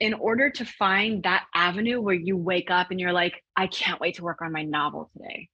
in order to find that avenue where you wake up and you're like, I can't wait to work on my novel today,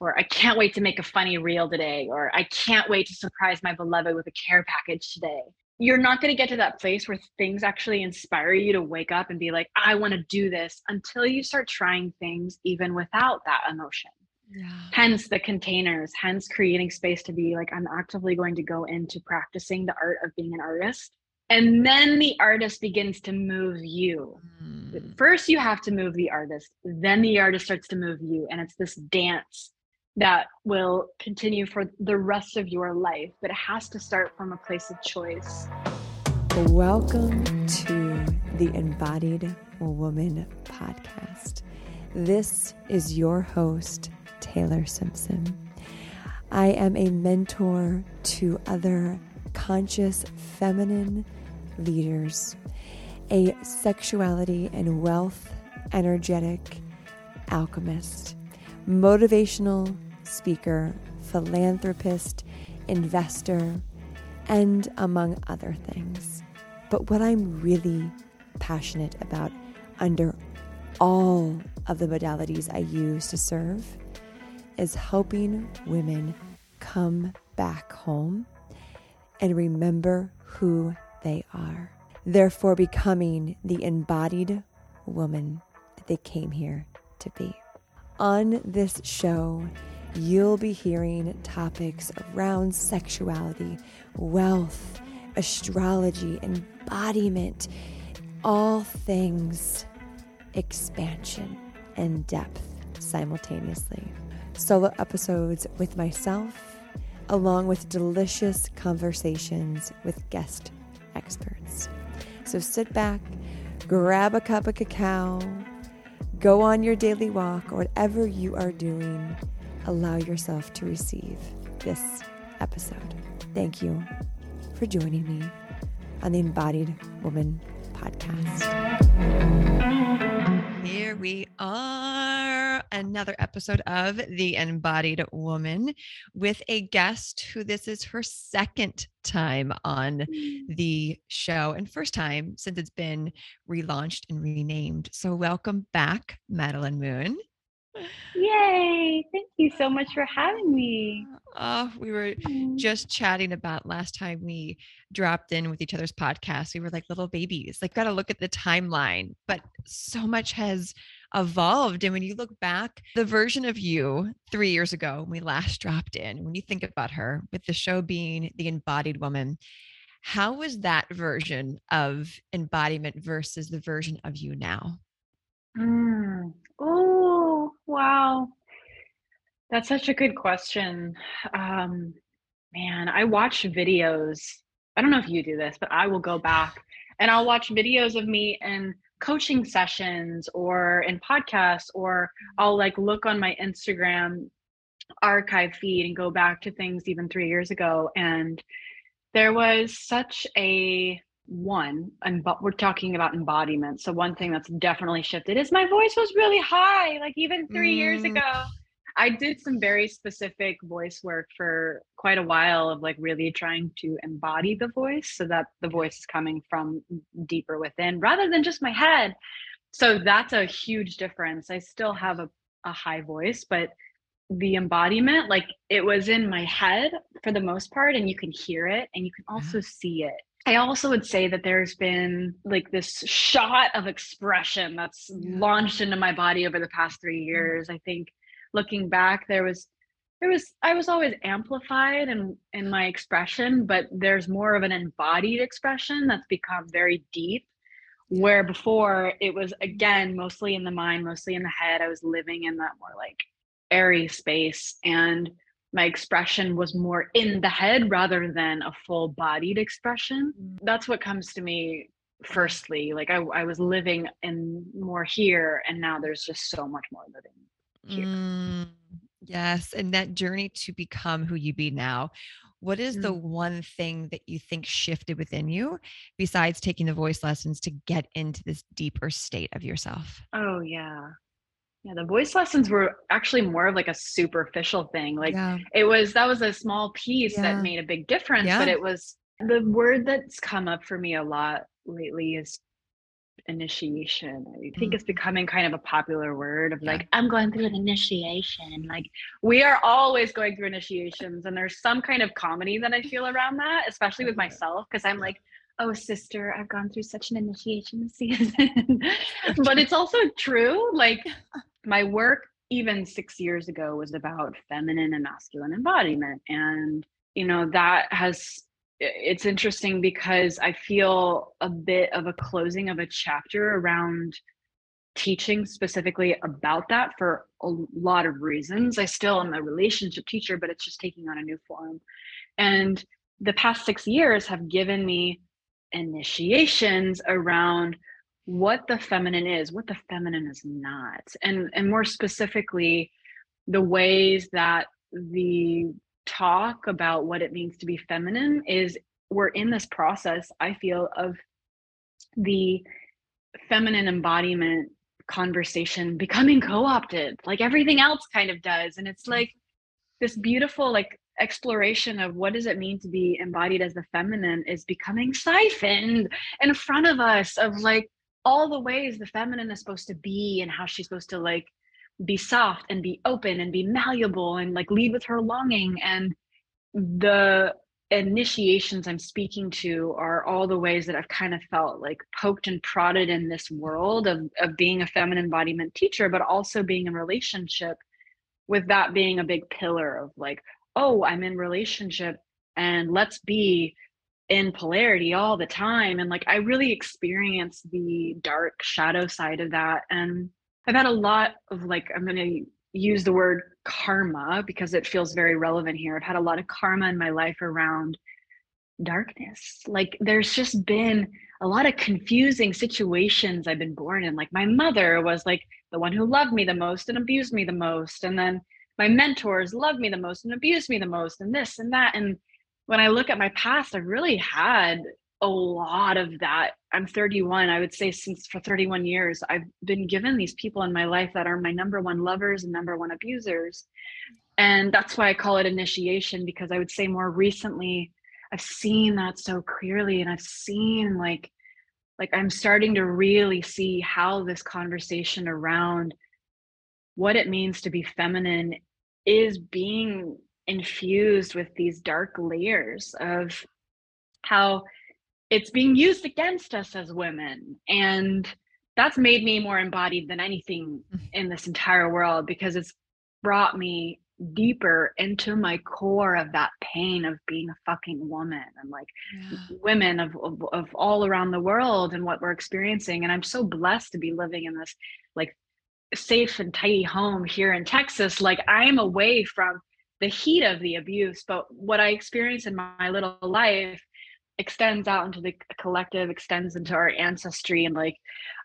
or I can't wait to make a funny reel today, or I can't wait to surprise my beloved with a care package today. You're not going to get to that place where things actually inspire you to wake up and be like, I want to do this until you start trying things even without that emotion. Yeah. Hence the containers, hence creating space to be like, I'm actively going to go into practicing the art of being an artist and then the artist begins to move you. Mm. first you have to move the artist then the artist starts to move you and it's this dance that will continue for the rest of your life but it has to start from a place of choice. Welcome to the embodied woman podcast. This is your host taylor simpson. I am a mentor to other conscious feminine leaders, a sexuality and wealth energetic alchemist, motivational speaker, philanthropist, investor, and among other things. But what I'm really passionate about under all of the modalities I use to serve is helping women come back home and remember who they are, therefore becoming the embodied woman that they came here to be. On this show, you'll be hearing topics around sexuality, wealth, astrology, embodiment, all things expansion and depth simultaneously. Solo episodes with myself along with delicious conversations with guest experts. So sit back, grab a cup of cacao, go on your daily walk, or whatever you are doing, allow yourself to receive this episode. Thank you for joining me on the Embodied Woman podcast. Here we are, another episode of The Embodied Woman with a guest who this is her second time on mm. the show and first time since it's been relaunched and renamed. So, welcome back, Madelyn Moon. Yay! Thank you so much for having me. Oh, we were mm. just chatting about last time we dropped in with each other's podcast. We were like little babies. Like, got to look at the timeline, but so much has evolved. And when you look back, the version of you three years ago, when we last dropped in, when you think about her, with the show being the embodied woman, how was that version of embodiment versus the version of you now? Mm. Oh, wow. That's such a good question. Um, man, I watch videos. I don't know if you do this, but I will go back and I'll watch videos of me in coaching sessions or in podcasts, or I'll like look on my Instagram archive feed and go back to things even three years ago. And there was such a one and but we're talking about embodiment. So one thing that's definitely shifted is my voice was really high like even three mm. years ago. I did some very specific voice work for quite a while of like really trying to embody the voice so that the voice is coming from deeper within rather than just my head. So that's a huge difference. I still have a, a high voice but the embodiment like it was in my head for the most part and you can hear it and you can also see it I also would say that there's been like this shot of expression that's launched into my body over the past three mm. years. I think looking back, there was there was I was always amplified in in my expression, but there's more of an embodied expression that's become very deep. Where before it was again mostly in the mind, mostly in the head. I was living in that more like airy space and my expression was more in the head rather than a full bodied expression. Mm. That's what comes to me firstly. Like I, I was living in more here, and now there's just so much more living here. Mm, yes. And that journey to become who you be now. What is mm. the one thing that you think shifted within you besides taking the voice lessons to get into this deeper state of yourself? Oh, yeah. Yeah, the voice lessons were actually more of like a superficial thing. Like yeah. it was that was a small piece yeah. that made a big difference, yeah. but it was the word that's come up for me a lot lately is initiation. I think it's Mm. becoming kind of a popular word of like, I'm going through an initiation. Like, we are always going through initiations. And there's some kind of comedy that I feel around that, especially with myself, because I'm like, oh, sister, I've gone through such an initiation this season. but it's also true. Like, my work, even six years ago, was about feminine and masculine embodiment. And, you know, that has it's interesting because I feel a bit of a closing of a chapter around teaching specifically about that for a lot of reasons. I still am a relationship teacher, but it's just taking on a new form. And the past six years have given me initiations around what the feminine is, what the feminine is not, and and more specifically, the ways that the talk about what it means to be feminine is we're in this process i feel of the feminine embodiment conversation becoming co-opted like everything else kind of does. And it's like this beautiful like exploration of what does it mean to be embodied as the feminine is becoming siphoned in front of us of like all the ways the feminine is supposed to be and how she's supposed to like be soft and be open and be malleable and like lead with her longing. And the initiations i'm speaking to are all the ways that i've kind of felt like poked and prodded in this world of, of being a feminine embodiment teacher but also being in relationship with that being a big pillar of like oh i'm in relationship and let's be in polarity all the time and like i really experience the dark shadow side of that and I've had a lot of like, I'm going to use the word karma because it feels very relevant here. I've had a lot of karma in my life around darkness. Like, there's just been a lot of confusing situations I've been born in. Like, my mother was like the one who loved me the most and abused me the most. And then my mentors loved me the most and abused me the most, and this and that. And when I look at my past, I've really had a lot of that. I'm 31. I would say since for 31 years, I've been given these people in my life that are my number one lovers and number one abusers. And that's why I call it initiation, because I would say more recently, I've seen that so clearly. And I've seen like, like I'm starting to really see how this conversation around what it means to be feminine is being infused with these dark layers of how it's being used against us as women. And that's made me more embodied than anything mm-hmm. in this entire world because it's brought me deeper into my core of that pain of being a fucking woman and like Yeah. women of, of of all around the world and what we're experiencing. And i'm so blessed to be living in this like safe and tidy home here in texas. Like i'm away from the heat of the abuse but what i experience in my little life extends out into the collective extends into our ancestry and like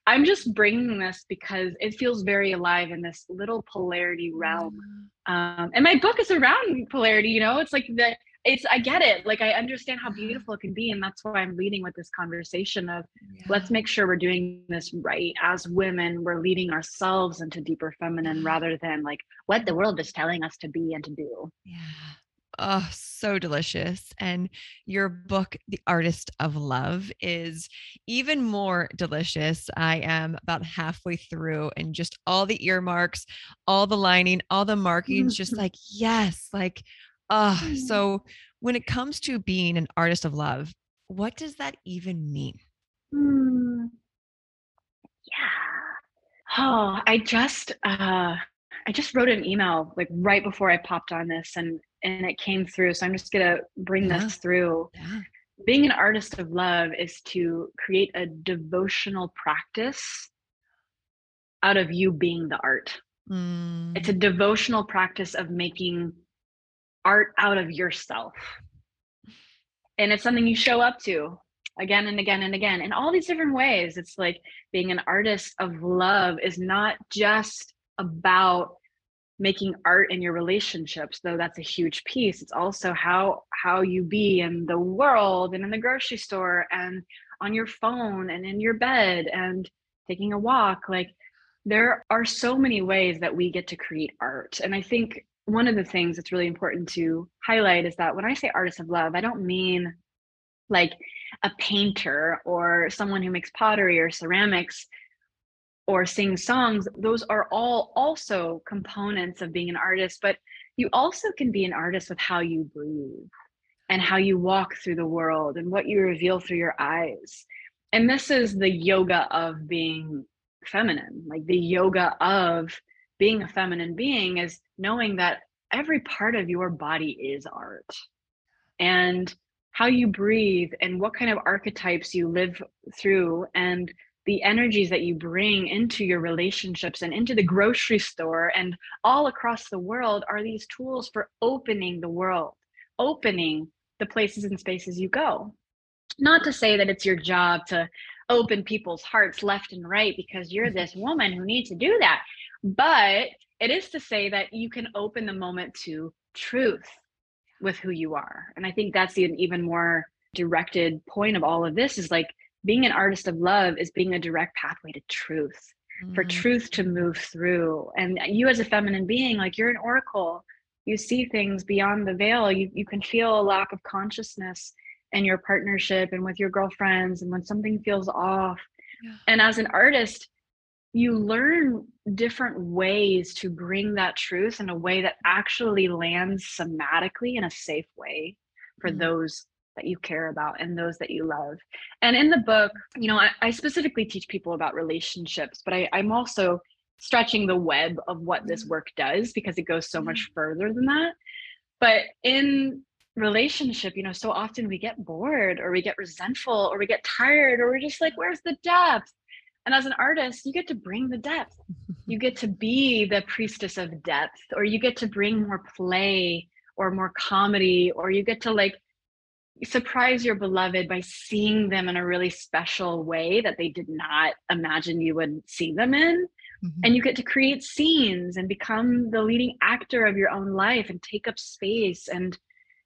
i'm just bringing this because it feels very alive in this little polarity realm. Um and my book is around polarity you know? It's like the it's i get it like i understand how beautiful it can be and that's why i'm leading with this conversation of Yeah. let's make sure we're doing this right as women we're leading ourselves into deeper feminine rather than like what the world is telling us to be and to do Yeah. Oh, so delicious. And your book, The Artist of Love, is even more delicious. I am about halfway through and just all the earmarks, all the lining, all the markings, just like, yes, like, Mm. so when it comes to being an artist of love, what does that even mean? Hmm. yeah oh i just uh i just wrote an email like right before i popped on this and and it came through so i'm just gonna bring Yeah. this through Yeah. being an artist of love is to create a devotional practice out of you being the art. It's a Mm, devotional practice of making art out of yourself. And it's something you show up to again and again and again in all these different ways. It's like being an artist of love is not just about making art in your relationships though that's a huge piece it's also how how you be in the world and in the grocery store and on your phone and in your bed and taking a walk like there are so many ways that we get to create art and i think one of the things that's really important to highlight is that when i say artists of love i don't mean like a painter or someone who makes pottery or ceramics or sings songs. Those are all also components of being an artist but you also can be an artist with how you breathe and how you walk through the world and what you reveal through your eyes. And this is the yoga of being feminine like the yoga of being a feminine being is knowing that every part of your body is art and how you breathe and what kind of archetypes you live through and the energies that you bring into your relationships and into the grocery store and all across the world are these tools for opening the world, opening the places and spaces you go. Not to say that it's your job to open people's hearts left and right because you're mm-hmm. this woman who needs to do that. But it is to say that you can open the moment to truth with who you are. And I think that's the even more directed point of all of this is like being an artist of love is being a direct pathway to truth mm-hmm. for truth to move through and you as a feminine being like you're an oracle you see things beyond the veil you, you can feel a lack of consciousness in your partnership and with your girlfriends and when something feels off yeah. and as an artist you learn different ways to bring that truth in a way that actually lands somatically in a safe way for mm-hmm. those that you care about and those that you love. And in the book, you know, I, I specifically teach people about relationships, but I, I'm also stretching the web of what this work does because it goes so much mm-hmm. further than that. But in relationship, you know, so often we get bored or we get resentful or we get tired or we're just like, where's the depth? And as an artist, you get to bring the depth. You get to be the priestess of depth, or you get to bring more play or more comedy, or you get to like surprise your beloved by seeing them in a really special way that they did not imagine you would see them in. Mm-hmm. And you get to create scenes and become the leading actor of your own life and take up space. And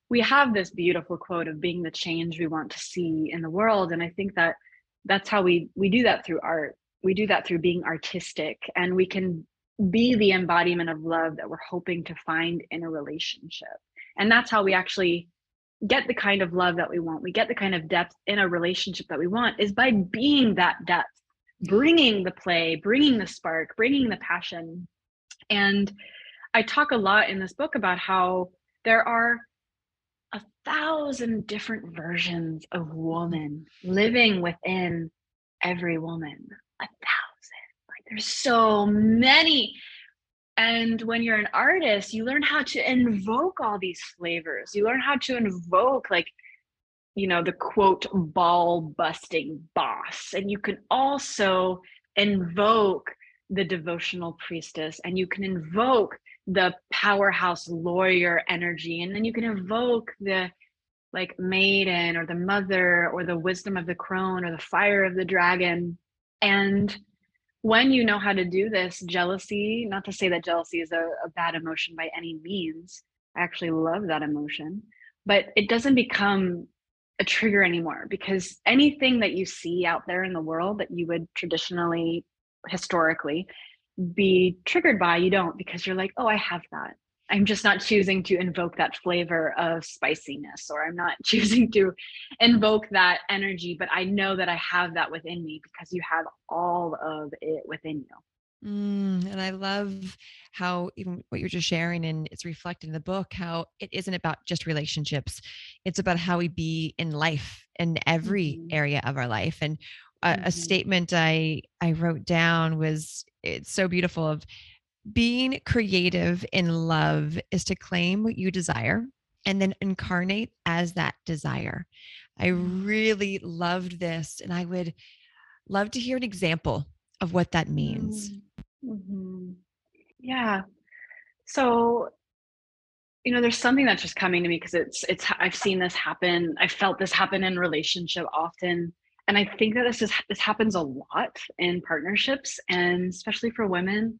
we have this beautiful quote of being the change we want to see in the world. And I think that that's how we we do that through art. We do that through being artistic and we can be the embodiment of love that we're hoping to find in a relationship. And that's how we actually get the kind of love that we want we get the kind of depth in a relationship that we want is by being that depth bringing the play bringing the spark bringing the passion and i talk a lot in this book about how there are thousand different versions of woman living within every woman a thousand like there's so many and when you're an artist, you learn how to invoke all these flavors. You learn how to invoke, like, you know, the quote, ball busting boss. And you can also invoke the devotional priestess, and you can invoke the powerhouse lawyer energy. And then you can evoke the like maiden or the mother or the wisdom of the crone or the fire of the dragon. And when you know how to do this, jealousy, not to say that jealousy is a, a bad emotion by any means, I actually love that emotion, but it doesn't become a trigger anymore because anything that you see out there in the world that you would traditionally, historically, be triggered by, you don't because you're like, oh, I have that. I'm just not choosing to invoke that flavor of spiciness, or I'm not choosing to invoke that energy, but I know that I have that within me because you have all of it within you. Mm, and I love how even what you're just sharing, and it's reflected in the book, how it isn't about just relationships. It's about how we be in life in every mm-hmm. area of our life. And a, mm-hmm. a statement I I wrote down was it's so beautiful of being creative in love is to claim what you desire and then incarnate as that desire. I mm. really loved this, and I would love to hear an example of what that means. Mm, mm-hmm. Yeah. So, you know, there's something that's just coming to me because it's it's I've seen this happen. I've felt this happen in relationship often, and I think that this is this happens a lot in partnerships, and especially for women.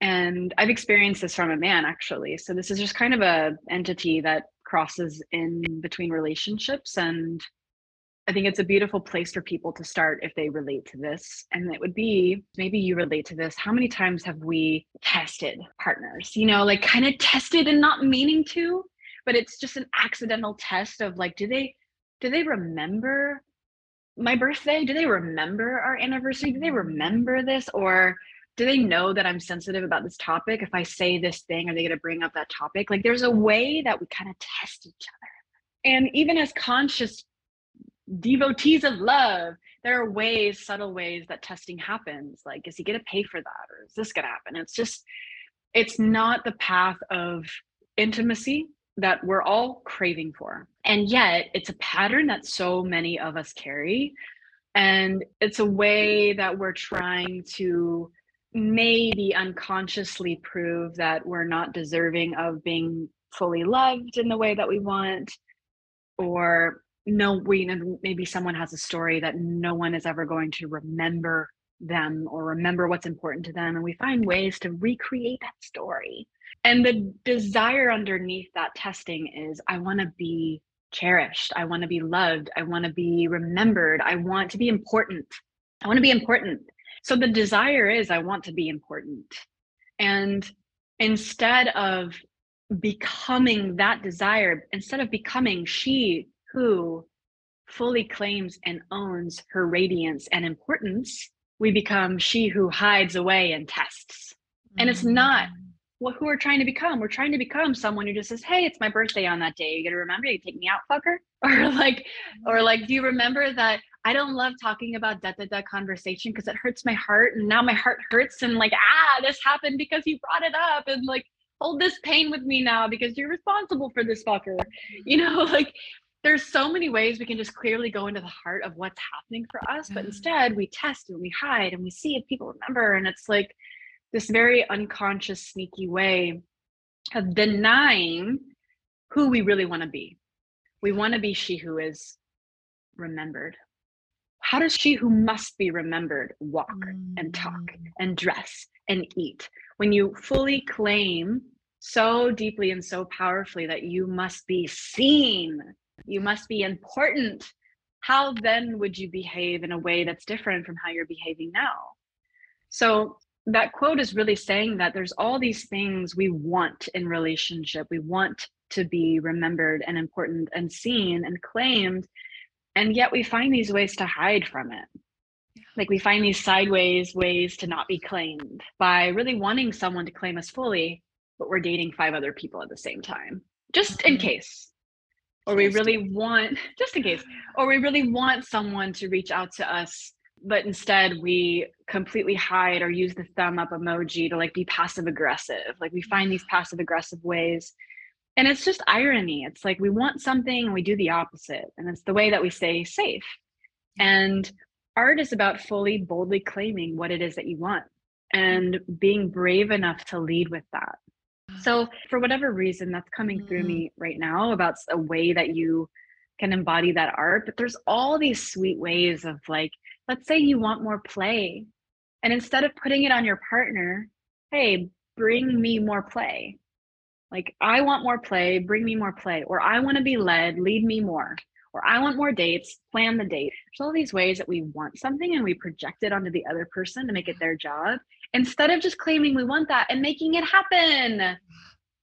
And i've experienced this from a man actually. So this is just kind of a entity that crosses in between relationships and i think it's a beautiful place for people to start if they relate to this. And it would be maybe you relate to this how many times have we tested partners? You know like kind of tested and not meaning to but it's just an accidental test of like do they do they remember my birthday? Do they remember our anniversary? Do they remember this? Or do they know that I'm sensitive about this topic? If I say this thing, are they going to bring up that topic? Like there's a way that we kind of test each other. And even as conscious devotees of love, there are ways, subtle ways that testing happens. Like, is he going to pay for that? Or is this going to happen? It's just, it's not the path of intimacy that we're all craving for. And yet, it's a pattern that so many of us carry. And it's a way that we're trying to maybe unconsciously prove that we're not deserving of being fully loved in the way that we want or no we know maybe someone has a story that no one is ever going to remember them or remember what's important to them and we find ways to recreate that story and the desire underneath that testing is I want to be cherished. I want to be loved. I want to be remembered. I want to be important. I want to be important. So the desire is I want to be important. And instead of becoming that desire, instead of becoming she who fully claims and owns her radiance and importance, we become she who hides away and tests. And it's not mm what who we're trying to become. We're trying to become someone who just says, "Hey, it's my birthday on that day. You to remember you take me out, fucker." Or like, or mm-hmm. like, do you remember that I don't love talking about da da da conversation because it hurts my heart, and now my heart hurts, and like, ah, this happened because you brought it up, and like, hold this pain with me now because you're responsible for this fucker. Mm-hmm. You know, like. There's so many ways we can just clearly go into the heart of what's happening for us, but mm-hmm. instead we test and we hide and we see if people remember. And it's like, this very unconscious, sneaky way of denying who we really want to be. We want to be she who is remembered. How does she who must be remembered walk and talk mm. and dress and eat? When you fully claim so deeply and so powerfully that you must be seen, you must be important, how then would you behave in a way that's different from how you're behaving now? So that quote is really saying that there's all these things we want in relationship. We want to be remembered and important and seen and claimed and yet we find these ways to hide from it. Like we find these sideways ways to not be claimed by really wanting someone to claim us fully but we're dating five other people at the same time just in mm-hmm. case. Or we really want just in case. Or we really want someone to reach out to us but instead we completely hide or use the thumb up emoji to like be passive aggressive like we find these passive aggressive ways. And it's just irony. It's like we want something and we do the opposite. And it's the way that we stay safe. And art is about fully boldly claiming what it is that you want and being brave enough to lead with that. So for whatever reason that's coming through me mm. right now about a way that you can embody that art. But there's all these sweet ways of like let's say you want more play and instead of putting it on your partner hey bring me more play like i want more play bring me more play or i want to be led lead me more or i want more dates plan the date there's all these ways that we want something and we project it onto the other person to make it their job instead of just claiming we want that and making it happen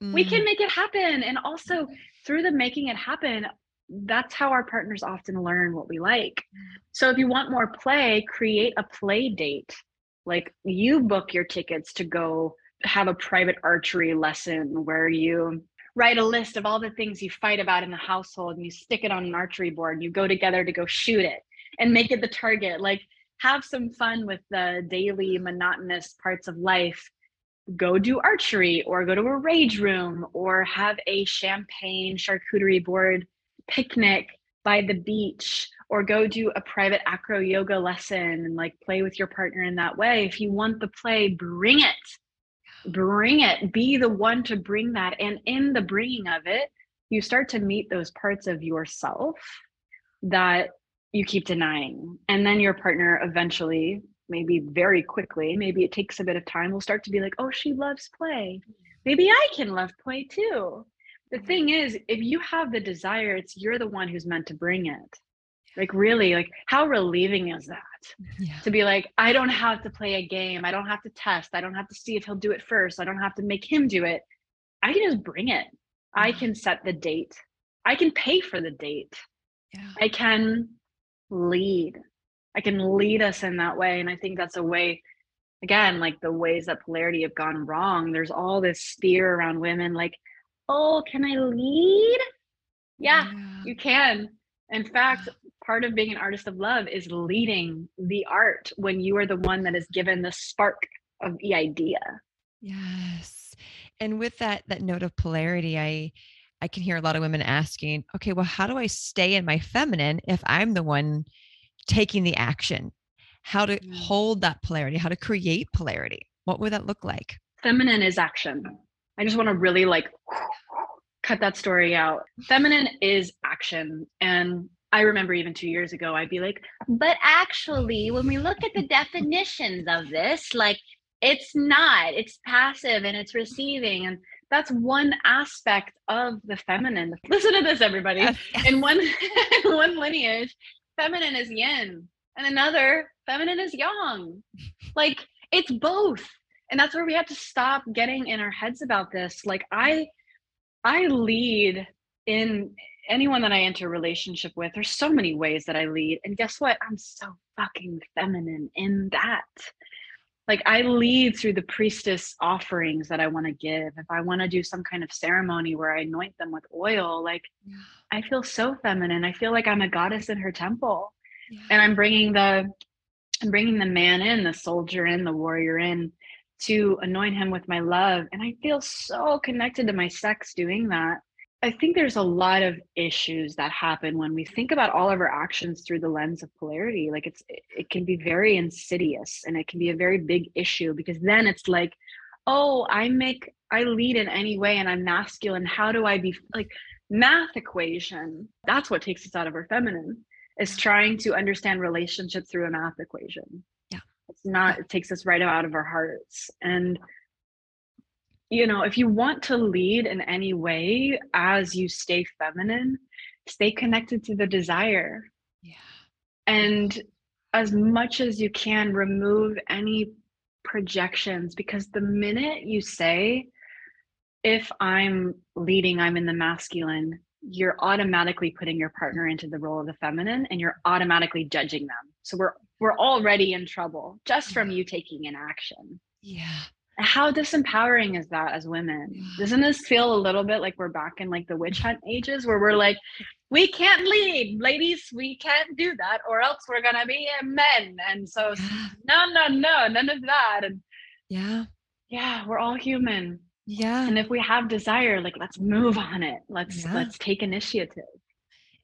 mm. we can mm. make it happen and also through the making it happen that's how our partners often learn what we like. Mm-hmm. So if you want more play, create a play date. Like you book your tickets to go have a private archery lesson where you write a list of all the things you fight about in the household and you stick it on an archery board and you go together to go shoot it and make it the target. Like have some fun with the daily monotonous parts of life. Go do archery or go to a rage room or have a champagne charcuterie board picnic by the beach or go do a private acro yoga lesson and like play with your partner in that way. If you want the play, bring it. Bring it. Be the one to bring that. And in the bringing of it, you start to meet those parts of yourself that you keep denying. And then your partner eventually, maybe very quickly, maybe it takes a bit of time, will start to be like, oh, she loves play. Maybe I can love play too the thing is if you have the desire it's you're the one who's meant to bring it like really like how relieving is that yeah. to be like i don't have to play a game i don't have to test i don't have to see if he'll do it first i don't have to make him do it i can just bring it i mm-hmm. can set the date i can pay for the date Yeah. I can lead. I can lead us in that way. And I think that's a way, again, like the ways that polarity have gone wrong. There's all this fear around women, like, oh, can I lead? Yeah, you can. In fact, part of being an artist of love is leading the art when you are the one that is given the spark of the idea. Yes. And with that that note of polarity, I I can hear a lot of women asking, okay, well, how do I stay in my feminine if I'm the one taking the action? How to hold that polarity, how to create polarity? What would that look like? Feminine is action. I just want to really like cut that story out. Feminine is action. And I remember even two years ago, I'd be like, but actually, when we look at the definitions of this, like it's not, it's passive and it's receiving. And that's one aspect of the feminine. Listen to this, everybody. Yes, In one in one lineage, feminine is yin, and another feminine is yang. Like it's both. And that's where we have to stop getting in our heads about this. Like I I lead in anyone that I enter a relationship with. There's so many ways that I lead. And guess what? I'm so fucking feminine in that. Like I lead through the priestess offerings that I want to give. If I want to do some kind of ceremony where I anoint them with oil, like Yeah. I feel so feminine. I feel like I'm a goddess in her temple. Yeah. And I'm bringing the I'm bringing the man in, the soldier in, the warrior in to anoint him with my love. And I feel so connected to my sex doing that. I think there's a lot of issues that happen when we think about all of our actions through the lens of polarity. Like it's it can be very insidious and it can be a very big issue because then it's like, oh, I make I lead in any way and I'm masculine. How do I be like math equation? That's what takes us out of our feminine is trying to understand relationship through a math equation. It's not, it takes us right out of our hearts. And, you know, if you want to lead in any way as you stay feminine, stay connected to the desire. Yeah. And as much as you can, remove any projections because the minute you say, if I'm leading, I'm in the masculine, you're automatically putting your partner into the role of the feminine and you're automatically judging them. So we're we're already in trouble just from you taking an action. Yeah. How disempowering is that as women? Doesn't this feel a little bit like we're back in like the witch hunt ages where we're like, we can't lead, ladies, we can't do that, or else we're gonna be men. And so Yeah. no, no, no, none of that. And Yeah. yeah, we're all human. Yeah. And if we have desire, like let's move on it. Let's Yeah. let's take initiative.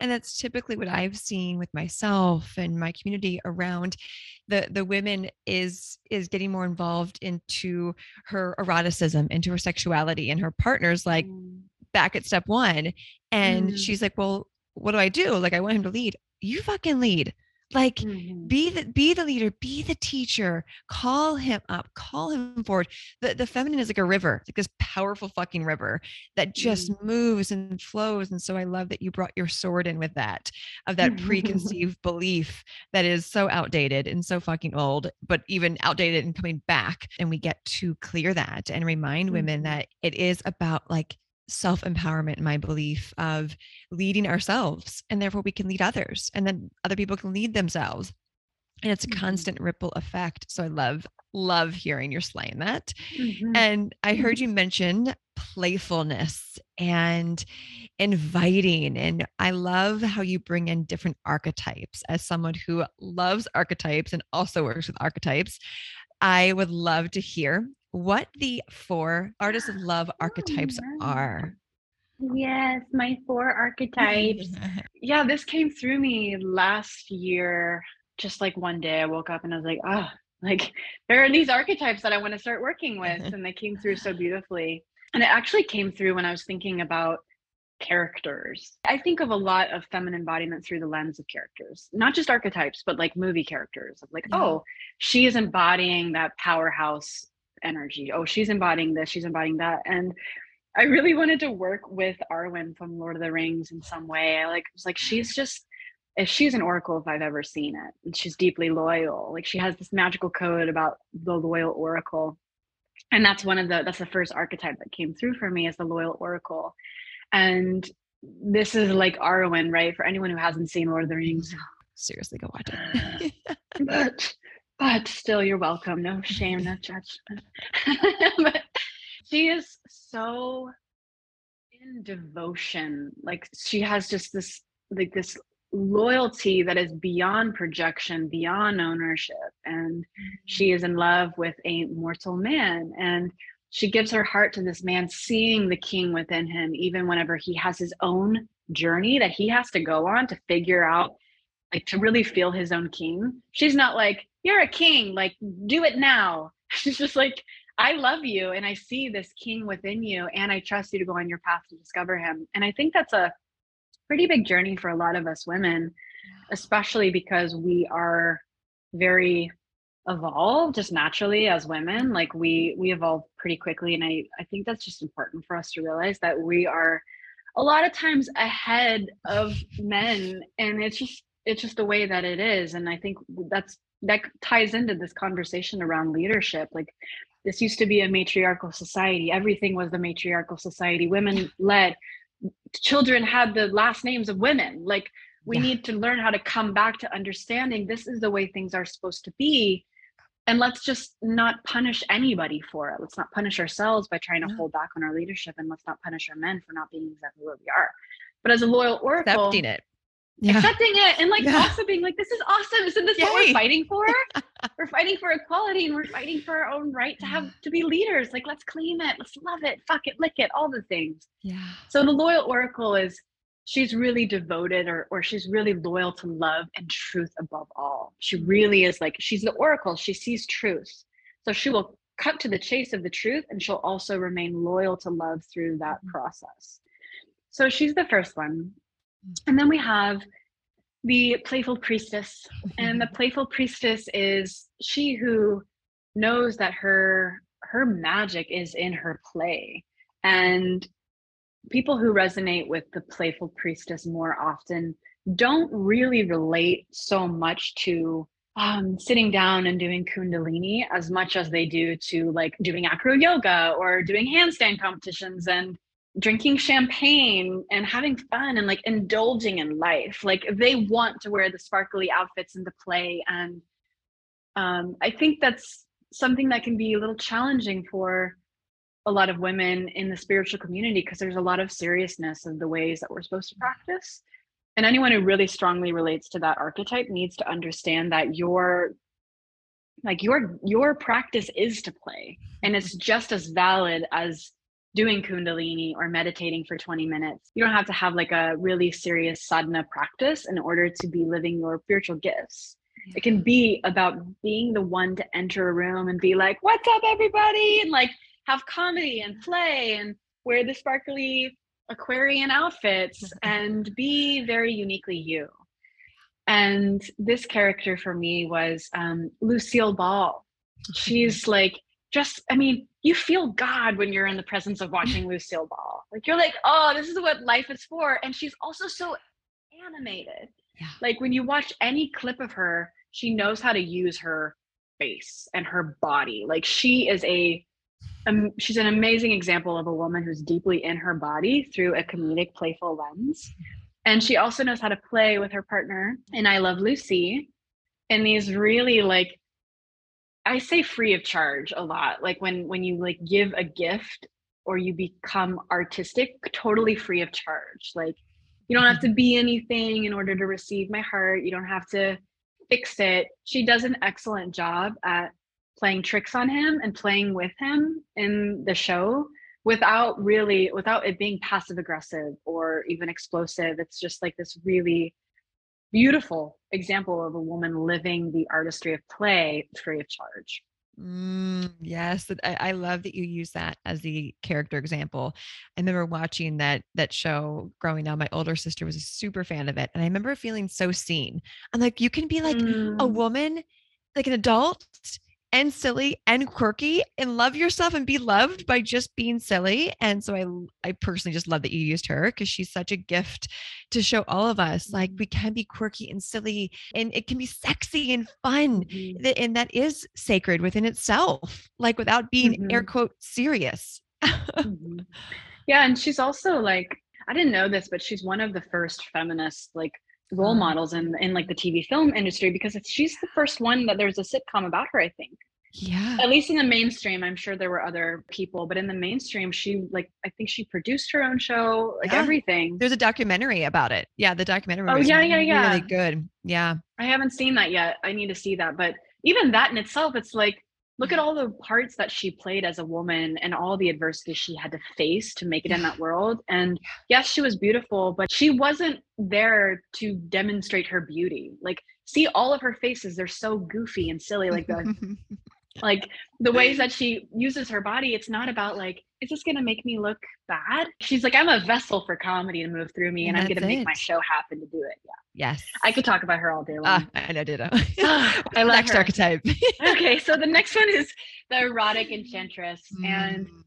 And that's typically what i've seen with myself and my community around the the women is is getting more involved into her eroticism into her sexuality and her partners like Mm. back at step one and Mm. she's like well what do i do like i want him to lead you fucking lead like Mhm. be the be the leader be the teacher call him up call him forward the, the feminine is like a river like this powerful fucking river that just moves and flows and so i love that you brought your sword in with that of that preconceived belief that is so outdated and so fucking old but even outdated and coming back and we get to clear that and remind women Mhm. that it is about like self empowerment, my belief of leading ourselves, and therefore we can lead others, and then other people can lead themselves. And it's a Mhm. constant ripple effect. So I love, love hearing you're slaying that. Mhm. And I heard you mention playfulness and inviting. And I love how you bring in different archetypes as someone who loves archetypes and also works with archetypes. I would love to hear what the four artists of love oh, archetypes are. Yes, my four archetypes. yeah, this came through me last year. Just like one day I woke up and I was like, oh, like there are these archetypes that I want to start working with. And they came through so beautifully. And it actually came through when I was thinking about characters. I think of a lot of feminine embodiment through the lens of characters, not just archetypes, but like movie characters of like, Yeah. oh, she is embodying that powerhouse energy. Oh, she's embodying this, she's embodying that. And I really wanted to work with Arwen from Lord of the Rings in some way. I like was like she's just if she's an oracle if I've ever seen it. And she's deeply loyal. Like she has this magical code about the loyal oracle. And that's one of the that's the first archetype that came through for me as the loyal oracle. And this is like Arwen, right? For anyone who hasn't seen Lord of the Rings. Seriously, go watch it. but but still you're welcome. No shame, no judgment. but she is so in devotion. Like she has just this like this loyalty that is beyond projection, beyond ownership. And she mm-hmm. is in love with a mortal man. And she gives her heart to this man, seeing the king within him, even whenever he has his own journey that he has to go on to figure out, like to really feel his own king. She's not like, You're a king, like, do it now. She's just like, I love you and I see this king within you and I trust you to go on your path to discover him. And I think that's a pretty big journey for a lot of us women, especially because we are very evolved just naturally as women like we we evolve pretty quickly and i i think that's just important for us to realize that we are a lot of times ahead of men and it's just it's just the way that it is and i think that's that ties into this conversation around leadership. Like this used to be a matriarchal society. Everything was the matriarchal society. Women led children had the last names of women. Like we yeah. need to learn how to come back to understanding this is the way things are supposed to be and let's just not punish anybody for it. Let's not punish ourselves by trying to hold back on our leadership and let's not punish our men for not being exactly where we are. But as a loyal oracle accepting it yeah. accepting it and like yeah. also being like this is awesome. Isn't this Yay. what we're fighting for? We're fighting for equality and we're fighting for our own right to have to be leaders. Like let's claim it. Let's love it. Fuck it. Lick it. All the things. Yeah. So the loyal oracle is she's really devoted or or she's really loyal to love and truth above all. She really is like she's the oracle. She sees truth. So she will cut to the chase of the truth and she'll also remain loyal to love through that process. So she's the first one and then we have the playful priestess. And the playful priestess is she who knows that her her magic is in her play. And people who resonate with the playful priestess more often don't really relate so much to um, sitting down and doing kundalini as much as they do to like doing acro yoga or doing handstand competitions and drinking champagne and having fun and like indulging in life. Like they want to wear the sparkly outfits and the play and um, i think that's something that can be a little challenging for a lot of women in the spiritual community because there's a lot of seriousness of the ways that we're supposed to practice. And anyone who really strongly relates to that archetype needs to understand that your like your your practice is to play and it's just as valid as doing kundalini or meditating for 20 minutes. You don't have to have like a really serious sadhana practice in order to be living your spiritual gifts. It can be about being the one to enter a room and be like, "What's up everybody?" and like have comedy and play and wear the sparkly Aquarian outfits and be very uniquely you. And this character for me was um, Lucille Ball. She's like just, I mean, you feel God when you're in the presence of watching Lucille Ball. Like you're like, oh, this is what life is for. And she's also so animated. Yeah. Like when you watch any clip of her, she knows how to use her face and her body. Like she is a um, she's an amazing example of a woman who's deeply in her body through a comedic, playful lens. And she also knows how to play with her partner and I Love Lucy in these really like I say free of charge a lot. Like when when you like give a gift or you become artistic, totally free of charge. Like you don't have mm-hmm. to be anything in order to receive my heart. You don't have to fix it. She does an excellent job at playing tricks on him and playing with him in the show without really without it being passive aggressive or even explosive. It's just like this really beautiful example of a woman living the artistry of play free of charge. Mm, yes, I, I, love that you use that as the character example. I remember watching that that show growing up. My older sister was a super fan of it, and I remember feeling so seen. I'm like, you can be like mm. a woman, like an adult, and silly and quirky and love yourself and be loved by just being silly. And so I I personally just love that you used her because she's such a gift to show all of us like we can be quirky and silly and it can be sexy and fun mm-hmm. and that is sacred within itself like without being mm-hmm. air quote serious. mm-hmm. Yeah, and she's also like I didn't know this, but she's one of the first feminists like role Oh. models in in like the TV film industry because she's the first one that there's a sitcom about her. I think Yeah. at least in the mainstream. I'm sure there were other people, but in the mainstream, she like I think she produced her own show, like Yeah. everything. There's a documentary about it. Yeah, the documentary. Oh, was yeah, yeah, Really yeah. good. Yeah. I haven't seen that yet. I need to see that. But even that in itself, it's like, look at all the parts that she played as a woman and all the adversity she had to face to make it in that world. And yes, she was beautiful, but she wasn't there to demonstrate her beauty. Like, see all of her faces, they're so goofy and silly. Like the like the ways that she uses her body, it's not about like, is this gonna make me look bad? She's like, I'm a vessel for comedy to move through me, and, And I'm gonna make my show happen to do it. Yeah. yes. I could talk about her all day Ah, long. I know, ditto. I love Next her. archetype. okay, so the next one is the erotic enchantress. And Mm.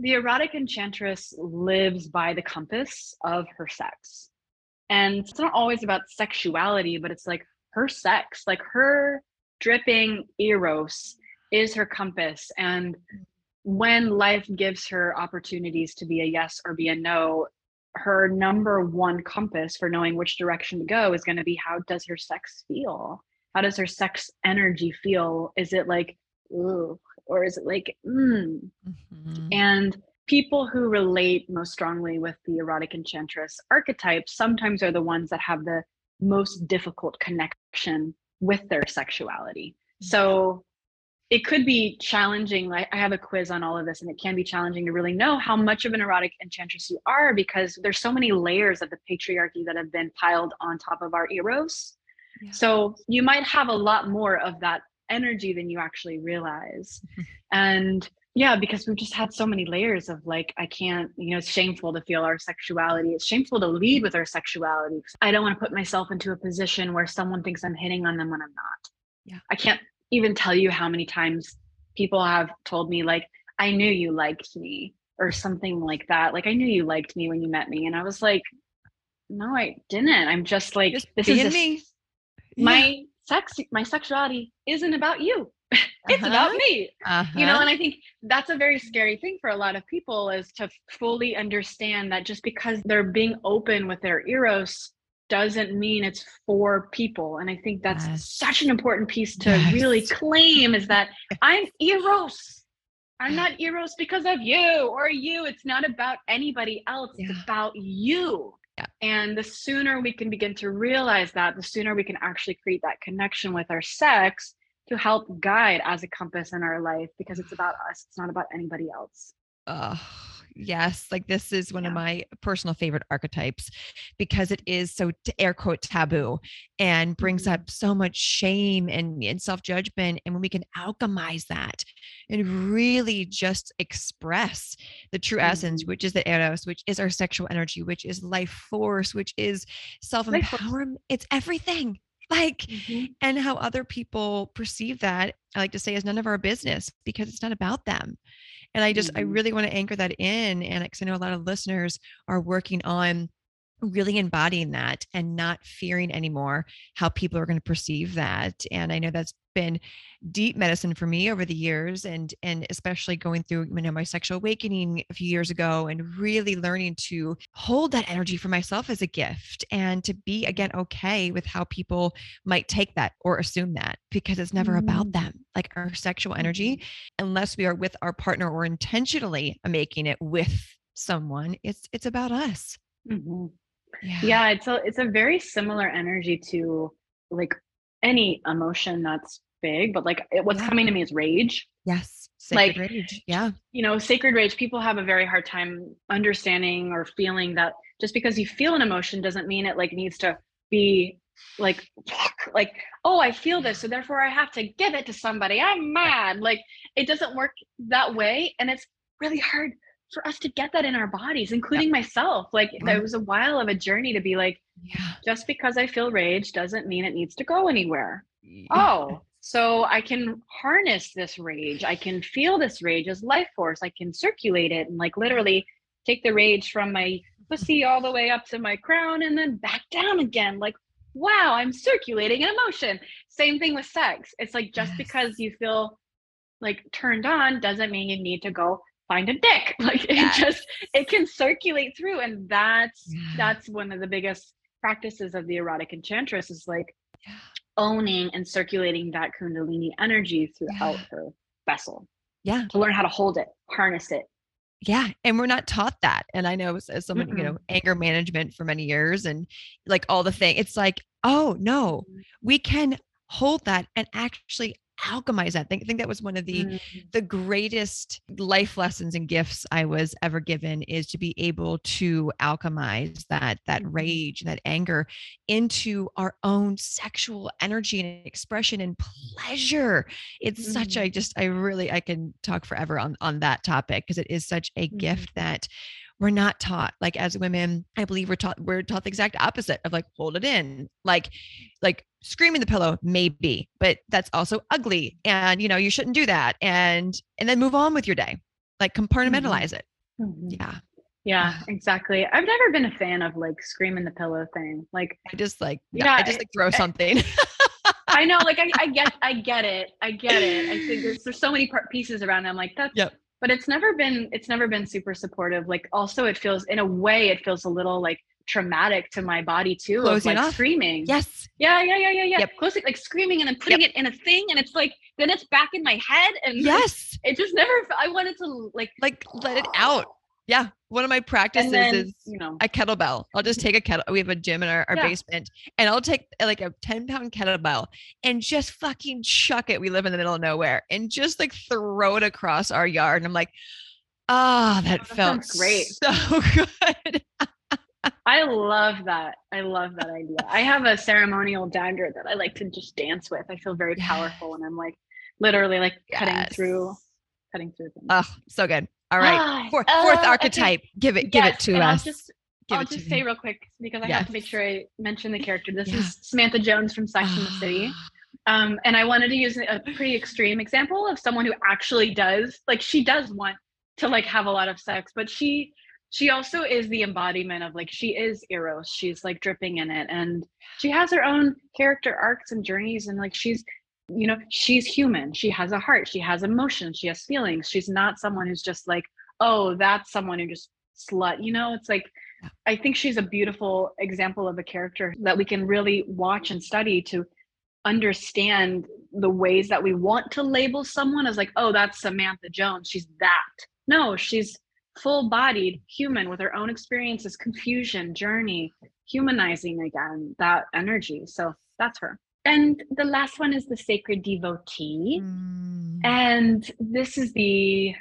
the erotic enchantress lives by the compass of her sex. And it's not always about sexuality, but it's like her sex, like her dripping eros is her compass. And when life gives her opportunities to be a yes or be a no, her number one compass for knowing which direction to go is going to be how does her sex feel? How does her sex energy feel? Is it like, ooh, or is it like, mm? Mhm. And people who relate most strongly with the erotic enchantress archetype sometimes are the ones that have the most difficult connection with their sexuality. So it could be challenging. Like I have a quiz on all of this, and it can be challenging to really know how much of an erotic enchantress you are because there's so many layers of the patriarchy that have been piled on top of our eros. Yeah. So you might have a lot more of that energy than you actually realize. and yeah, because we've just had so many layers of like, I can't, you know, it's shameful to feel our sexuality. It's shameful to lead with our sexuality. I don't want to put myself into a position where someone thinks I'm hitting on them when I'm not. Yeah. I can't even tell you how many times people have told me, like, I knew you liked me or something like that. Like, I knew you liked me when you met me. And I was like, no, I didn't. I'm just like, Just this is a me. my sex my sexuality isn't about you it's about Uh-huh. me you know Uh-huh. and i think that's a very scary thing for a lot of people is to fully understand that just because they're being open with their eros doesn't mean it's for people. And i think that's Yes. such an important piece to really claim is that i'm eros. I'm not eros because of you or you. It's not about anybody else. It's about you. Yeah. and the sooner we can begin to realize that the sooner we can actually create that connection with our sex to help guide as a compass in our life because it's about us. It's not about anybody else. Oh, yes. Like this is one of my personal favorite archetypes because it is so air quote taboo and brings Mhm. up so much shame and, and self judgment. And when we can alchemize that and really just express the true essence, Mhm. which is the eros, which is our sexual energy, which is life force, which is self empowerment, it's everything. Like, and how other people perceive that i like to say is none of our business because it's not about them and i just i Mhm. really want to anchor that in and because i know a lot of listeners are working on really embodying that and not fearing anymore how people are going to perceive that and i know that's been deep medicine for me over the years and and especially going through you know my sexual awakening a few years ago and really learning to hold that energy for myself as a gift and to be again okay with how people might take that or assume that because it's never about Mm. them like our sexual energy unless we are with our partner or intentionally making it with someone it's it's about us Mhm. Yeah. Yeah it's a it's a very similar energy to like any emotion that's big but like it, what's Yeah. coming to me is rage. Yes Like, rage yeah. you know sacred rage people have a very hard time understanding or feeling that just because you feel an emotion doesn't mean it like needs to be like like oh i feel this so therefore i have to give it to somebody. I'm mad. Like it doesn't work that way and it's really hard for us to get that in our bodies including myself. Like mm-hmm. there was a while of a journey to be like yeah. just because i feel rage doesn't mean it needs to go anywhere. Oh, yeah. oh so i can harness this rage. I can feel this rage as life force. I can circulate it and like literally take the rage from my pussy all the way up to my crown and then back down again. Like wow i'm circulating an emotion. Same thing with sex. It's like just Yes. because you feel like turned on doesn't mean you need to go find a dick like Yes. it just it can circulate through and that's Yeah. that's one of the biggest practices of the erotic enchantress is like Yeah. owning and circulating that kundalini energy throughout Yeah. her vessel Yeah. to learn how to hold it harness it Yeah. And we're not taught that. And I know as, as someone, you Mm-mm. know, anger management for many years and like all the thing, it's like, oh no, mm-hmm. we can hold that and actually alchemize that. I think, that was one of the Mm. the greatest life lessons and gifts I was ever given is to be able to alchemize that that Mhm. rage and that anger into our own sexual energy and expression and pleasure. It's such Mhm. I just I really I can talk forever on on that topic because it is such a Mhm. gift that we're not taught like as women i believe we're taught we're taught the exact opposite of like hold it in like like screaming the pillow maybe but that's also ugly and you know you shouldn't do that and and then move on with your day like mm-hmm. compartmentalize it Mhm. yeah yeah exactly i've never been a fan of like screaming the pillow thing like i just like Yeah, i just like throw eh, eh, something I know, like I, I get, I get it, I get it. I think there's there's so many part pieces around. it. I'm like that's, Yep. But it's never been, it's never been super supportive. Like also, it feels in a way, it feels a little like traumatic to my body too, of Closing like off. screaming. yes Yeah, yeah, yeah, yeah, yeah. Yep. Closing, like screaming and then putting it in a thing, and it's like then it's back in my head, and yes it just never. I wanted to like like let it out yeah one of my practices then is you know, a kettlebell. I'll just take a kettle. We have a gym in our, our Yeah. basement, and I'll take like a 10 pound kettlebell and just fucking chuck it. We live in the middle of nowhere and just like throw it across our yard. And I'm like, ah, that that felt great. so good. I love that. I love that idea. I have a ceremonial dagger that I like to just dance with. I feel very powerful when I'm like literally like cutting through, Yes. Cutting through things. Oh, so good. All right. Ah, Fourth, uh, fourth archetype. Give it, give it Yes, to and us. I'll just, give I'll it to just me. say real quick because I have to make sure I mention the character. This Yeah. is Samantha Jones from Sex and the City. Um, and I wanted to use a pretty extreme example of someone who actually does like she does want to like have a lot of sex, but she she also is the embodiment of like she is Eros. She's like dripping in it, and she has her own character arcs and journeys, and like she's you know she's human. She has a heart. She has emotions. She has feelings. She's not someone who's just like oh that's someone who just slut. You know, it's like Yeah. I think she's a beautiful example of a character that we can really watch and study to understand the ways that we want to label someone as like, oh, that's Samantha Jones. She's that. No, she's full bodied human with her own experiences, confusion, journey, humanizing again that energy. So that's her. And the last one is the sacred devotee. Mm. And this is the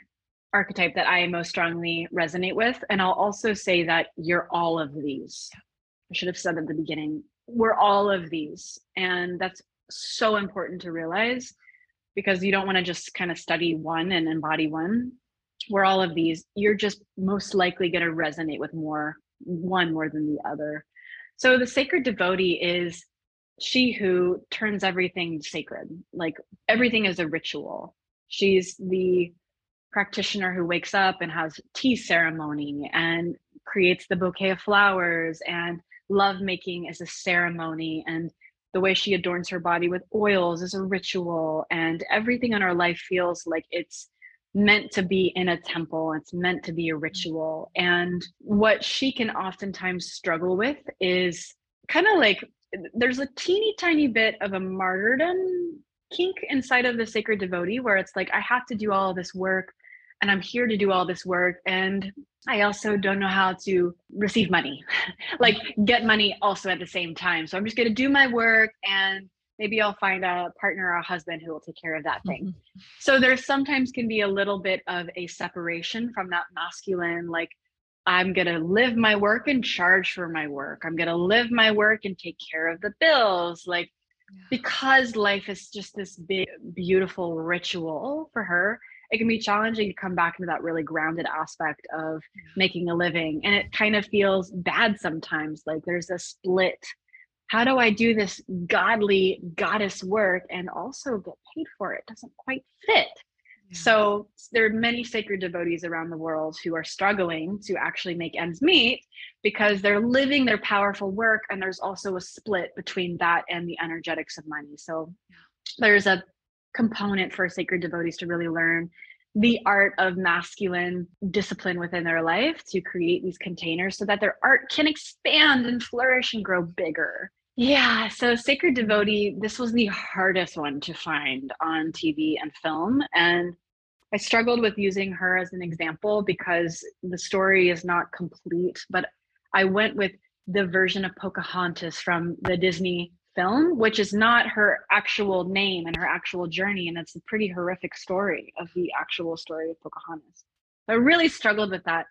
archetype that I most strongly resonate with. And I'll also say that you're all of these. I should have said at the beginning, we're all of these. And that's so important to realize because you don't want to just kind of study one and embody one. We're all of these. You're just most likely going to resonate with more, one more than the other. So the sacred devotee is she who turns everything sacred. Like everything is a ritual. She's the practitioner who wakes up and has tea ceremony and creates the bouquet of flowers and love making is a ceremony and the way she adorns her body with oils is a ritual and everything in our life feels like it's meant to be in a temple it's meant to be a ritual and what she can oftentimes struggle with is kind of like there's a teeny tiny bit of a martyrdom kink inside of the sacred devotee where it's like i have to do all this work and i'm here to do all this work and i also don't know how to receive money like get money also at the same time so i'm just going to do my work and maybe i'll find a partner or a husband who will take care of that thing Mhm. so there sometimes can be a little bit of a separation from that masculine like i'm going to live my work and charge for my work. I'm going to live my work and take care of the bills. Like because life is just this big beautiful ritual for her it can be challenging to come back into that really grounded aspect of making a living. And it kind of feels bad sometimes like there's a split. How do i do this godly goddess work and also get paid for it doesn't quite fit so there are many sacred devotees around the world who are struggling to actually make ends meet because they're living their powerful work and there's also a split between that and the energetics of money. So there's a component for sacred devotees to really learn the art of masculine discipline within their life to create these containers so that their art can expand and flourish and grow bigger. Yeah, so Sacred Devotee, this was the hardest one to find on TV and film. And I struggled with using her as an example because the story is not complete, but I went with the version of Pocahontas from the Disney film, which is not her actual name and her actual journey. And it's a pretty horrific story of the actual story of Pocahontas. I really struggled with that.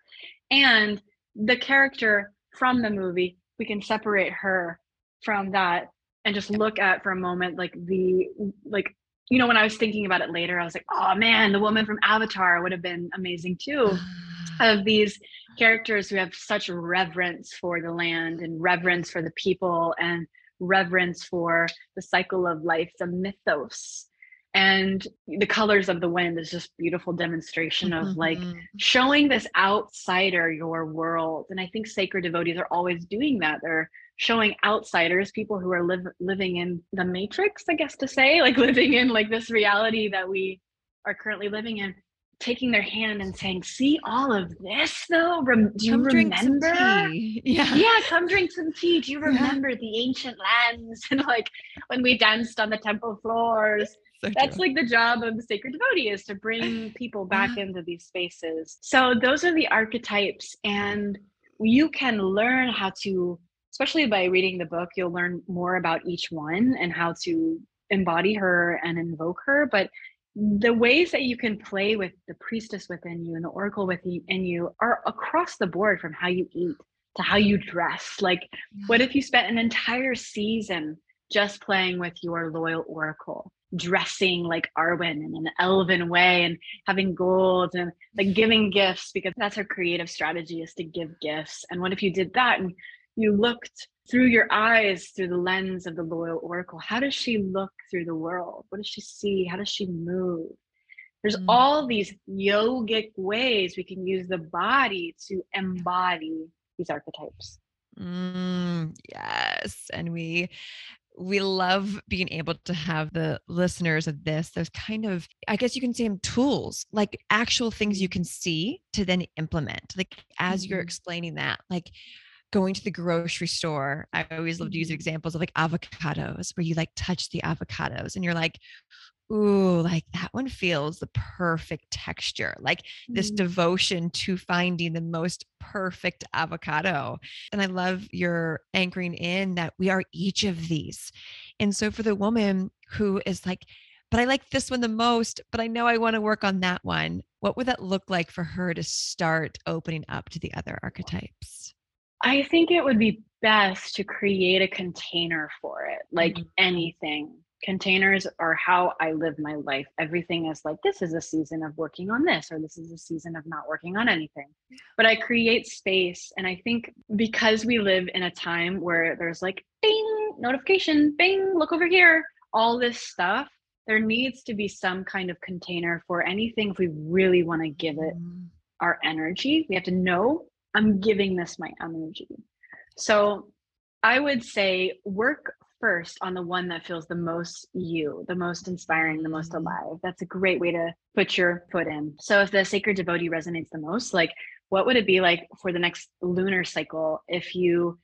And the character from the movie, we can separate her from that and just look at for a moment like the like you know when i was thinking about it later i was like oh man the woman from avatar would have been amazing too of these characters who have such reverence for the land and reverence for the people and reverence for the cycle of life, the mythos. And the colors of the wind is just beautiful demonstration of mm-hmm. like showing this outsider your world. And I think sacred devotees are always doing that. They're showing outsiders, people who are live, living in the matrix, I guess to say, like living in like this reality that we are currently living in, taking their hand and saying, "See all of this, though. Rem- do you remember? Yeah, yeah. Come drink some tea. Do you remember yeah. the ancient lands and like when we danced on the temple floors?" So That's like the job of the sacred devotee is to bring people back into these spaces. So those are the archetypes, and you can learn how to, especially by reading the book, you'll learn more about each one and how to embody her and invoke her. But the ways that you can play with the priestess within you and the oracle within you are across the board from how you eat to how you dress. Like, what mm-hmm. if you spent an entire season just playing with your loyal oracle, dressing like Arwen in an elven way and having gold and like giving gifts because that's her creative strategy is to give gifts. And what if you did that and you looked through your eyes through the lens of the loyal oracle how does she look through the world what does she see how does she move there's mm. all these yogic ways we can use the body to embody these archetypes mm, yes and we we love being able to have the listeners of this those kind of i guess you can say them tools like actual things you mm. can see to then implement like as mm-hmm. you're explaining that like going to the grocery store, I always love to use mm-hmm. examples of like avocados where you like touch the avocados and you're like, ooh, like that one feels the perfect texture, like mm. this devotion to finding the most perfect avocado. And I love your anchoring in that we are each of these. And so for the woman who is like, but I like this one the most, but I know I want to work on that one. What would that look like for her to start opening up to the other archetypes? I think it would be best to create a container for it, like mm-hmm. anything. Containers are how I live my life. Everything is like, this is a season of working on this, or this is a season of not working on anything. But I create space. And I think because we live in a time where there's like, bing, notification, bing, look over here, all this stuff, there needs to be some kind of container for anything if we really want to give it mm-hmm. our energy. We have to know I'm giving this my energy. So I would say work first on the one that feels the most you, the most inspiring, the most mm-hmm. alive. That's a great way to put your foot in. So if the sacred devotee resonates the most, like what would it be like for the next lunar cycle if you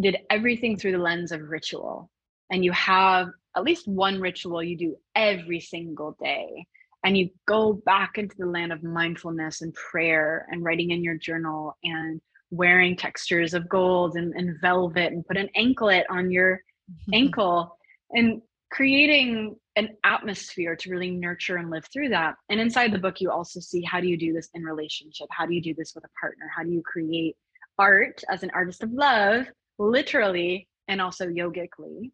did everything through the lens of ritual and you have at least one ritual you do every single day and you go back into the land of mindfulness and prayer and writing in your journal and wearing textures of gold and, and velvet and put an anklet on your mm-hmm. ankle and creating an atmosphere to really nurture and live through that. And inside the book, you also see how do you do this in relationship? How do you do this with a partner? How do you create art as an artist of love, literally and also yogically?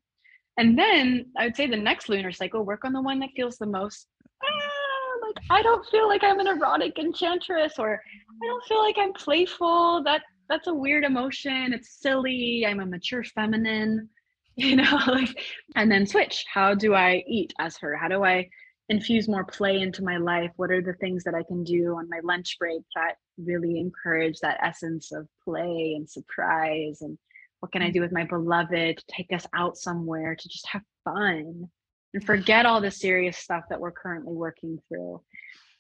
And then I would say the next lunar cycle, work on the one that feels the most like I don't feel like I'm an erotic enchantress or I don't feel like I'm playful. That that's a weird emotion. It's silly. I'm a mature feminine, you know, like and then switch. How do I eat as her? How do I infuse more play into my life? What are the things that I can do on my lunch break that really encourage that essence of play and surprise and what can I mm. do with my beloved to take us out somewhere to just have fun? And forget all the serious stuff that we're currently working through.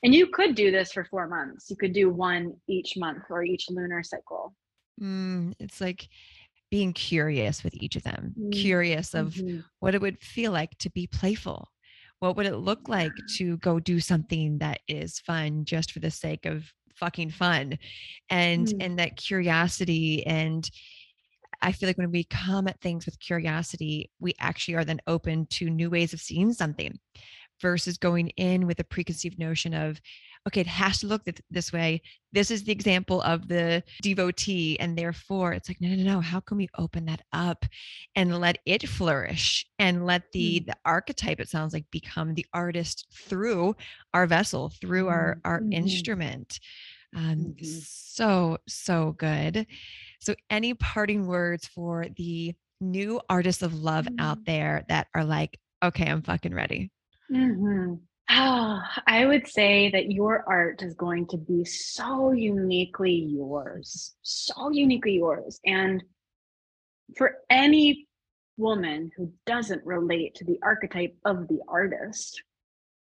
And you could do this for four months. You could do one each month or each lunar cycle. Mm, it's like being curious with each of them, Mm, curious of Mhm. what it would feel like to be playful. What would it look like to go do something that is fun just for the sake of fucking fun? And Mm. and that curiosity and I feel like when we come at things with curiosity, we actually are then open to new ways of seeing something versus going in with a preconceived notion of, okay, it has to look th- this way. This is the example of the devotee. And therefore, it's like, no, no, no, no. How can we open that up and let it flourish and let the, Mm. the archetype, it sounds like, become the artist through our vessel, through our, Mhm, our mhm. instrument? Um, Mhm. So, so good. So, any parting words for the new artists of love out Mm. there that are like, okay, I'm fucking ready? Mhm. Oh, I would say that your art is going to be so uniquely yours, so uniquely yours. And for any woman who doesn't relate to the archetype of the artist,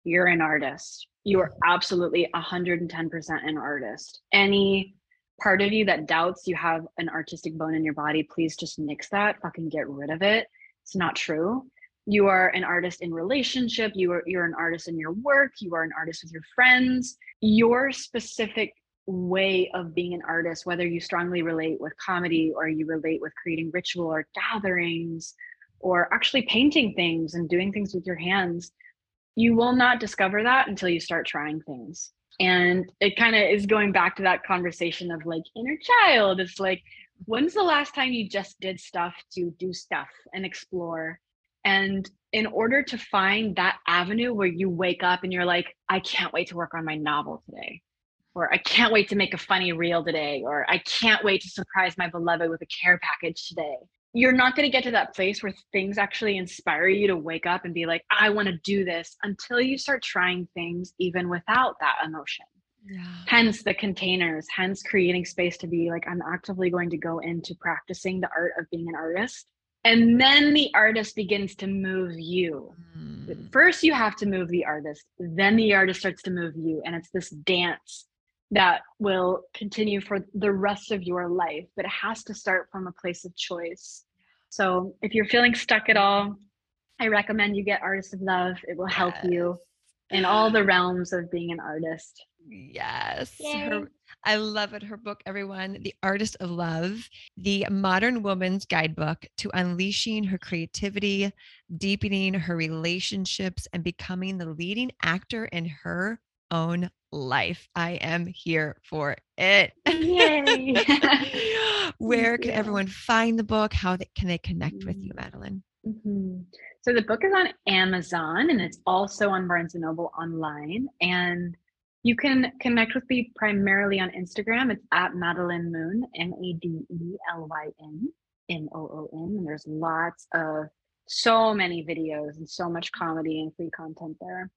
you're an artist. You are absolutely 110% an artist. Any part of you that doubts you have an artistic bone in your body, please just nix that, fucking get rid of it. It's not true. You are an artist in relationship you are you're an artist in your work you are an artist with your friends. Your specific way of being an artist whether you strongly relate with comedy or you relate with creating ritual or gatherings or actually painting things and doing things with your hands you will not discover that until you start trying things and it kind of is going back to that conversation of like inner child it's like when's the last time you just did stuff to do stuff and explore and in order to find that avenue where you wake up and you're like, I can't wait to work on my novel today, or I can't wait to make a funny reel today, or I can't wait to surprise my beloved with a care package today. You're not going to get to that place where things actually inspire you to wake up and be like, I want to do this until you start trying things even without that emotion. Yeah. Hence the containers, hence creating space to be like, I'm actively going to go into practicing the art of being an artist and then the artist begins to move you Mm. first you have to move the artist then the artist starts to move you and it's this dance that will continue for the rest of your life but it has to start from a place of choice so if you're feeling stuck at all i recommend you get artist of love it will help you in all the realms of being an artist Yes. Her, I love it. Her book, everyone, The Artist of Love, the modern woman's guidebook to unleashing her creativity, deepening her relationships, and becoming the leading actor in her own life. I am here for it. Yay. Where can everyone find the book? How they, can they connect with you, Mm. Madelyn? Mhm. So the book is on Amazon and it's also on Barnes and Noble online. And you can connect with me primarily on Instagram. It's at Madelyn Moon, M A D E L Y N M O O N. And there's lots of so many videos and so much comedy and free content there.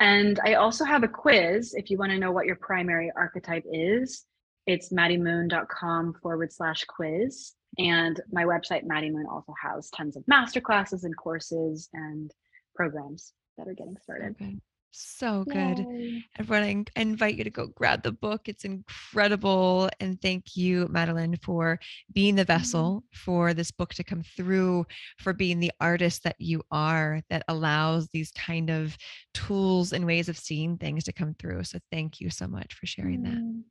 And I also have a quiz if you want to know what your primary archetype is. It's maddiemoon.com forward slash quiz. And my website, Maddie Moon, also has tons of masterclasses and courses and programs that are getting started. good. So good. Yay. Everyone, I invite you to go grab the book. It's incredible. And thank you, Madelyn, for being the vessel for this book to come through, for being the artist that you are that allows these kind of tools and ways of seeing things to come through. So thank you so much for sharing that. Mm.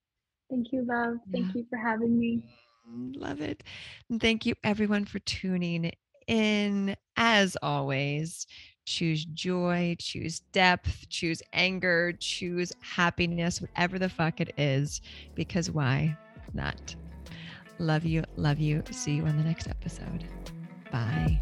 Thank you, love. Thank Yeah. you for having me. Mm, Love it. And thank you, everyone, for tuning in. As always, choose joy, choose depth, choose anger, choose happiness, whatever the fuck it is, because why not? Love you, love you. See you on the next episode. Bye.